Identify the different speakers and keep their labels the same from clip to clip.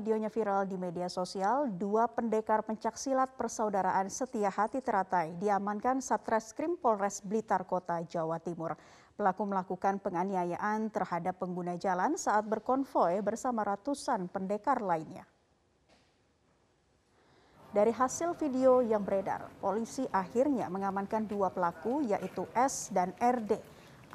Speaker 1: videonya viral di media sosial, dua pendekar pencaksilat persaudaraan Setia Hati Teratai diamankan Satreskrim Polres Blitar Kota, Jawa Timur. Pelaku melakukan penganiayaan terhadap pengguna jalan saat berkonvoy bersama ratusan pendekar lainnya. Dari hasil video yang beredar, polisi akhirnya mengamankan dua pelaku yaitu S dan RD,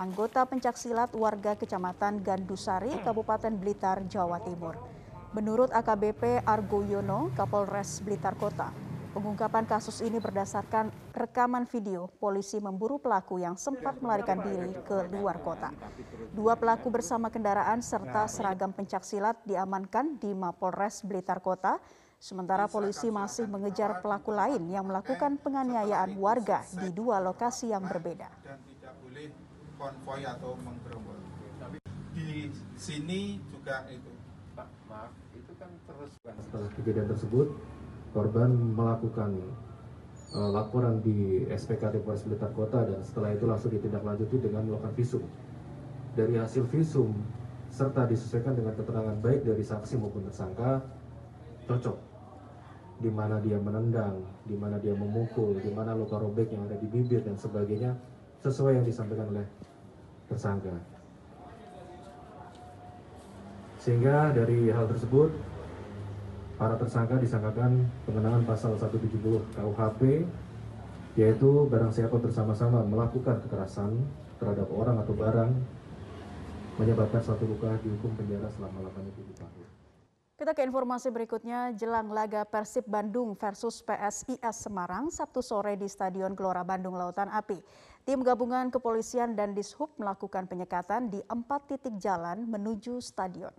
Speaker 1: anggota pencaksilat warga Kecamatan Gandusari, Kabupaten Blitar, Jawa Timur. Menurut AKBP Argo Yono, Kapolres Blitar Kota, pengungkapan kasus ini berdasarkan rekaman video polisi memburu pelaku yang sempat melarikan diri ke luar kota. Dua pelaku bersama kendaraan serta seragam pencaksilat diamankan di Mapolres Blitar Kota Sementara polisi masih mengejar pelaku lain yang melakukan penganiayaan warga di dua lokasi yang berbeda.
Speaker 2: Di sini juga itu.
Speaker 3: Kan terus
Speaker 4: Setelah kejadian tersebut, korban melakukan uh, laporan di SPKT Polres Blitar Kota dan setelah itu langsung ditindaklanjuti dengan melakukan visum. Dari hasil visum serta disesuaikan dengan keterangan baik dari saksi maupun tersangka, cocok di mana dia menendang, di mana dia memukul, di mana luka robek yang ada di bibir dan sebagainya sesuai yang disampaikan oleh tersangka. Sehingga dari hal tersebut para tersangka disangkakan pengenangan pasal 170 KUHP yaitu barang siapa bersama-sama melakukan kekerasan terhadap orang atau barang menyebabkan suatu luka dihukum penjara selama 87 tahun.
Speaker 1: Kita ke informasi berikutnya, jelang laga Persib Bandung versus PSIS Semarang Sabtu sore di Stadion Gelora Bandung Lautan Api. Tim gabungan kepolisian dan Dishub melakukan penyekatan di empat titik jalan menuju stadion.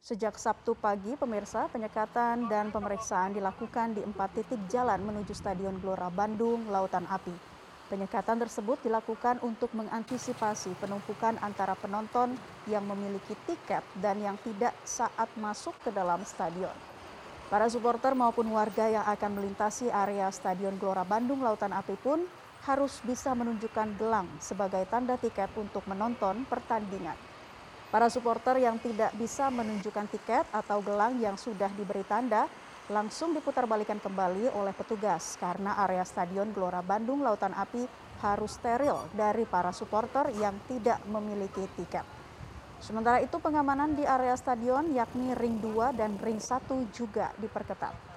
Speaker 1: Sejak Sabtu pagi, pemirsa, penyekatan dan pemeriksaan dilakukan di empat titik jalan menuju Stadion Gelora Bandung Lautan Api. Penyekatan tersebut dilakukan untuk mengantisipasi penumpukan antara penonton yang memiliki tiket dan yang tidak saat masuk ke dalam stadion. Para supporter maupun warga yang akan melintasi area Stadion Gelora Bandung Lautan Api pun harus bisa menunjukkan gelang sebagai tanda tiket untuk menonton pertandingan. Para supporter yang tidak bisa menunjukkan tiket atau gelang yang sudah diberi tanda langsung diputar-balikan kembali oleh petugas karena area Stadion Gelora Bandung Lautan Api harus steril dari para supporter yang tidak memiliki tiket. Sementara itu pengamanan di area stadion yakni ring 2 dan ring 1 juga diperketat.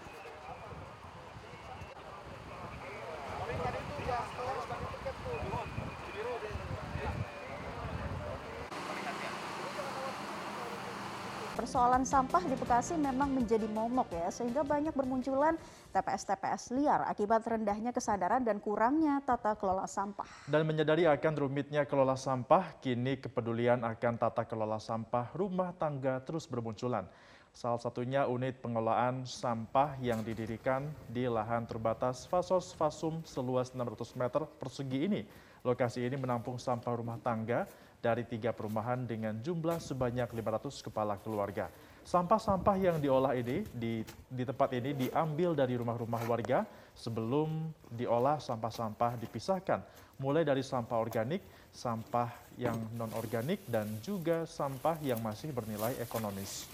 Speaker 1: Persoalan sampah di Bekasi memang menjadi momok ya, sehingga banyak bermunculan TPS-TPS liar akibat rendahnya kesadaran dan kurangnya tata kelola sampah.
Speaker 5: Dan menyadari akan rumitnya kelola sampah, kini kepedulian akan tata kelola sampah rumah tangga terus bermunculan. Salah satunya unit pengelolaan sampah yang didirikan di lahan terbatas Fasos Fasum seluas 600 meter persegi ini. Lokasi ini menampung sampah rumah tangga dari tiga perumahan dengan jumlah sebanyak 500 kepala keluarga. Sampah-sampah yang diolah ini di, di tempat ini diambil dari rumah-rumah warga sebelum diolah sampah-sampah dipisahkan, mulai dari sampah organik, sampah yang non-organik, dan juga sampah yang masih bernilai ekonomis.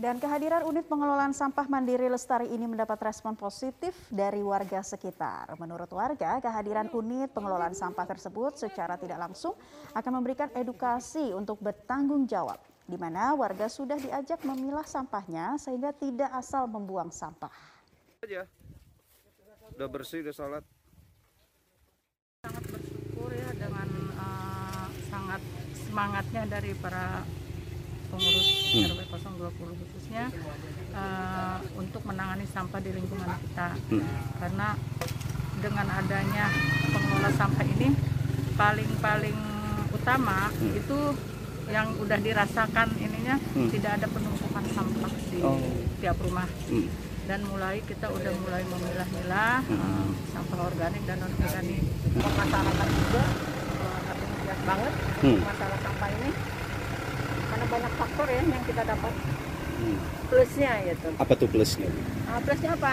Speaker 1: Dan kehadiran unit pengelolaan sampah mandiri lestari ini mendapat respon positif dari warga sekitar. Menurut warga, kehadiran unit pengelolaan sampah tersebut secara tidak langsung akan memberikan edukasi untuk bertanggung jawab, di mana warga sudah diajak memilah sampahnya sehingga tidak asal membuang sampah.
Speaker 6: Aja, udah bersih, udah sholat.
Speaker 7: Sangat bersyukur ya dengan uh, sangat semangatnya dari para pengurus hmm. RW 020 khususnya uh, untuk menangani sampah di lingkungan kita hmm. karena dengan adanya pengelola sampah ini paling-paling utama hmm. itu yang udah dirasakan ininya hmm. tidak ada penumpukan sampah di oh. tiap rumah hmm. dan mulai kita udah mulai memilah-milah hmm. uh, sampah organik dan non organik masyarakat juga uh, banget hmm. masalah sampah ini karena banyak faktor ya yang kita dapat hmm. plusnya gitu
Speaker 6: apa tuh plusnya
Speaker 7: nah, plusnya apa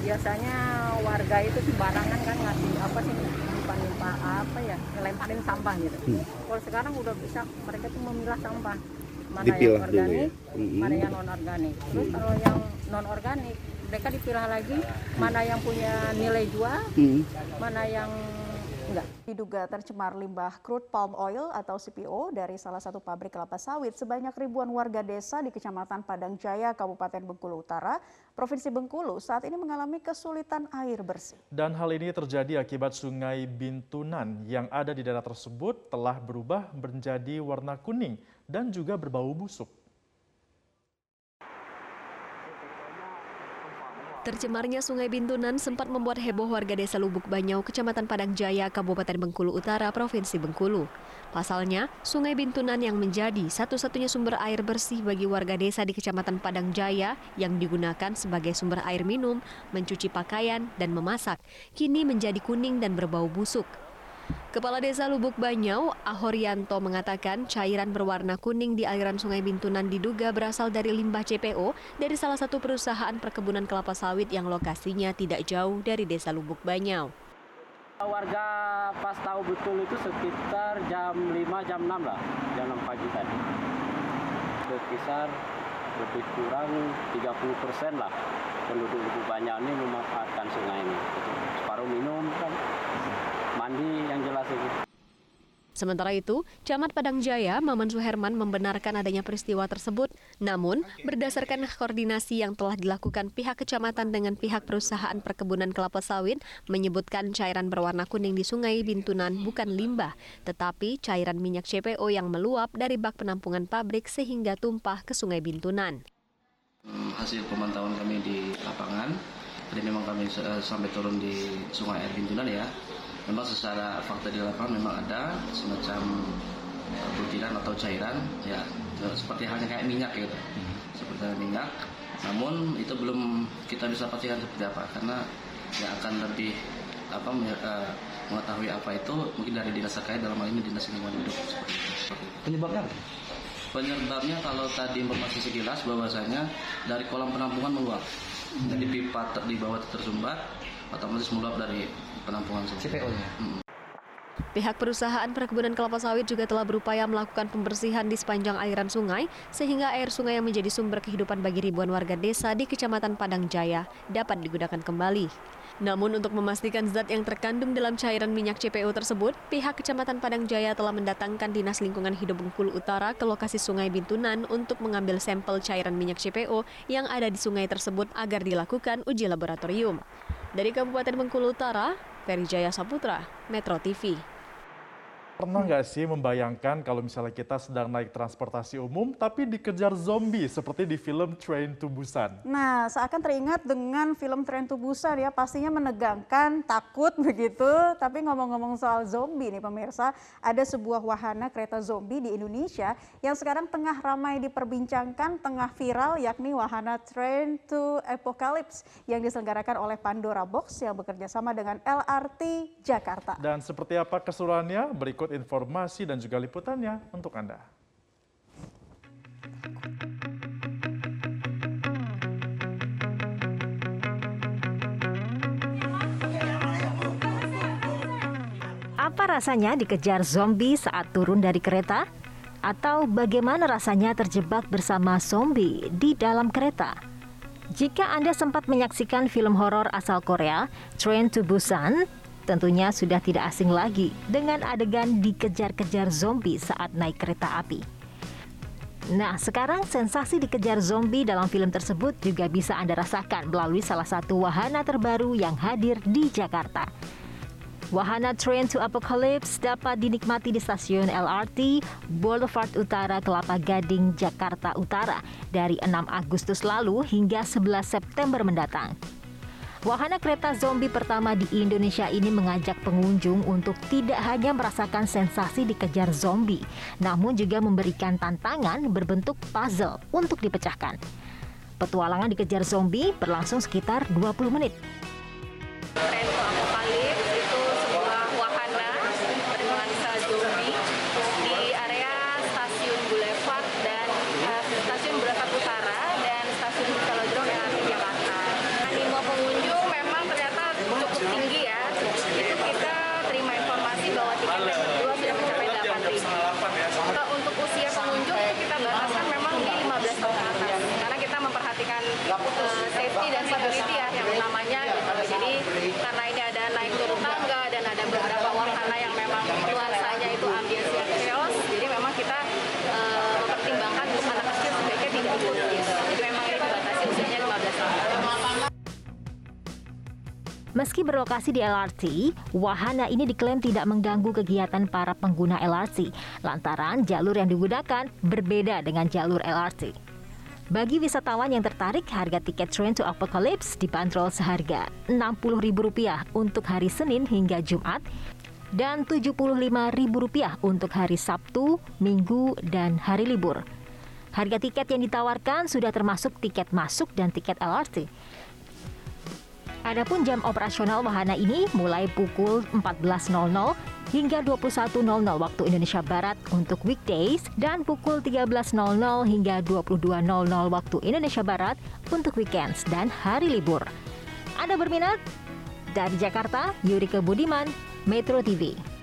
Speaker 7: biasanya warga itu sembarangan kan ngasih apa sih nimpa-nimpa apa ya lemparin sampah gitu hmm. kalau sekarang udah bisa mereka tuh memilah sampah mana
Speaker 6: Dipilah
Speaker 7: yang
Speaker 6: dulu
Speaker 7: organik,
Speaker 6: ya? Mm-mm.
Speaker 7: mana yang non organik. Terus kalau yang non organik mereka dipilah lagi mana yang punya nilai jual,
Speaker 6: Hmm.
Speaker 7: mana yang
Speaker 1: Diduga tercemar limbah crude palm oil atau CPO dari salah satu pabrik kelapa sawit, sebanyak ribuan warga desa di Kecamatan Padang Jaya, Kabupaten Bengkulu Utara, Provinsi Bengkulu saat ini mengalami kesulitan air bersih.
Speaker 5: Dan hal ini terjadi akibat sungai Bintunan yang ada di daerah tersebut telah berubah menjadi warna kuning dan juga berbau busuk.
Speaker 8: Tercemarnya Sungai Bintunan sempat membuat heboh warga desa Lubuk Banyau, Kecamatan Padang Jaya, Kabupaten Bengkulu Utara, Provinsi Bengkulu. Pasalnya, Sungai Bintunan yang menjadi satu-satunya sumber air bersih bagi warga desa di Kecamatan Padang Jaya yang digunakan sebagai sumber air minum, mencuci pakaian, dan memasak, kini menjadi kuning dan berbau busuk. Kepala Desa Lubuk Banyau, Ahorianto mengatakan cairan berwarna kuning di aliran Sungai Bintunan diduga berasal dari limbah CPO dari salah satu perusahaan perkebunan kelapa sawit yang lokasinya tidak jauh dari Desa Lubuk Banyau.
Speaker 9: Warga pas tahu betul itu sekitar jam 5, jam 6 lah, jam 6 pagi tadi. Berkisar lebih kurang 30 persen lah penduduk Lubuk Banyak ini memanfaatkan sungai ini. Separuh minum kan, mandi yang jelas itu.
Speaker 8: Sementara itu, Camat Padang Jaya, Maman Suherman membenarkan adanya peristiwa tersebut. Namun, berdasarkan koordinasi yang telah dilakukan pihak kecamatan dengan pihak perusahaan perkebunan kelapa sawit, menyebutkan cairan berwarna kuning di Sungai Bintunan bukan limbah, tetapi cairan minyak CPO yang meluap dari bak penampungan pabrik sehingga tumpah ke Sungai Bintunan.
Speaker 10: Hmm, hasil pemantauan kami di lapangan, tadi memang kami eh, sampai turun di Sungai Air Bintunan ya. Memang secara fakta di lapangan memang ada semacam eh, butiran atau cairan ya eh, seperti halnya kayak minyak gitu, seperti halnya minyak. Namun itu belum kita bisa pastikan seperti apa karena yang akan lebih apa me- mengetahui apa itu mungkin dari dinas terkait dalam hal ini dinas lingkungan hidup seperti itu. Seperti.
Speaker 6: Penyebabnya?
Speaker 10: Penyebabnya kalau tadi informasi sekilas bahwasanya dari kolam penampungan meluap. Jadi pipa ter- di bawah tersumbat, otomatis meluap dari penampungan
Speaker 6: CPO nya.
Speaker 8: Pihak perusahaan perkebunan kelapa sawit juga telah berupaya melakukan pembersihan di sepanjang aliran sungai, sehingga air sungai yang menjadi sumber kehidupan bagi ribuan warga desa di Kecamatan Padang Jaya dapat digunakan kembali. Namun untuk memastikan zat yang terkandung dalam cairan minyak CPO tersebut, pihak Kecamatan Padang Jaya telah mendatangkan Dinas Lingkungan Hidup Bengkulu Utara ke lokasi Sungai Bintunan untuk mengambil sampel cairan minyak CPO yang ada di sungai tersebut agar dilakukan uji laboratorium. Dari Kabupaten Bengkulu Utara, Ferry Jaya Saputra, Metro TV.
Speaker 5: Pernah nggak sih membayangkan kalau misalnya kita sedang naik transportasi umum tapi dikejar zombie seperti di film Train to Busan?
Speaker 1: Nah, seakan teringat dengan film Tren to Busan ya, pastinya menegangkan, takut begitu. Tapi ngomong-ngomong soal zombie nih pemirsa, ada sebuah wahana kereta zombie di Indonesia yang sekarang tengah ramai diperbincangkan, tengah viral yakni wahana Train to Apocalypse yang diselenggarakan oleh Pandora Box yang bekerja sama dengan LRT Jakarta.
Speaker 5: Dan seperti apa keseruannya? Berikut informasi dan juga liputannya untuk Anda.
Speaker 11: Apa rasanya dikejar zombie saat turun dari kereta? Atau bagaimana rasanya terjebak bersama zombie di dalam kereta? Jika Anda sempat menyaksikan film horor asal Korea, Train to Busan, tentunya sudah tidak asing lagi dengan adegan dikejar-kejar zombie saat naik kereta api. Nah, sekarang sensasi dikejar zombie dalam film tersebut juga bisa Anda rasakan melalui salah satu wahana terbaru yang hadir di Jakarta. Wahana Train to Apocalypse dapat dinikmati di stasiun LRT Boulevard Utara Kelapa Gading, Jakarta Utara dari 6 Agustus lalu hingga 11 September mendatang. Wahana kereta zombie pertama di Indonesia ini mengajak pengunjung untuk tidak hanya merasakan sensasi dikejar zombie, namun juga memberikan tantangan berbentuk puzzle untuk dipecahkan. Petualangan dikejar zombie berlangsung sekitar 20 menit.
Speaker 7: dua sudah mencapai 8.000. Ya. Untuk usia pengunjung kita bahas kan memang di 15 tahun karena kita memperhatikan uh, safety dan security ya yang utamanya. Jadi karena ini ada naik turun tangga dan ada beberapa wahana yang memang
Speaker 11: Meski berlokasi di LRT, wahana ini diklaim tidak mengganggu kegiatan para pengguna LRT lantaran jalur yang digunakan berbeda dengan jalur LRT. Bagi wisatawan yang tertarik, harga tiket Train to Apocalypse dibanderol seharga Rp60.000 untuk hari Senin hingga Jumat dan Rp75.000 untuk hari Sabtu, Minggu, dan hari libur. Harga tiket yang ditawarkan sudah termasuk tiket masuk dan tiket LRT. Adapun jam operasional wahana ini mulai pukul 14.00 hingga 21.00 waktu Indonesia Barat untuk weekdays dan pukul 13.00 hingga 22.00 waktu Indonesia Barat untuk weekends dan hari libur. Anda berminat? Dari Jakarta, Yurika Budiman, Metro TV.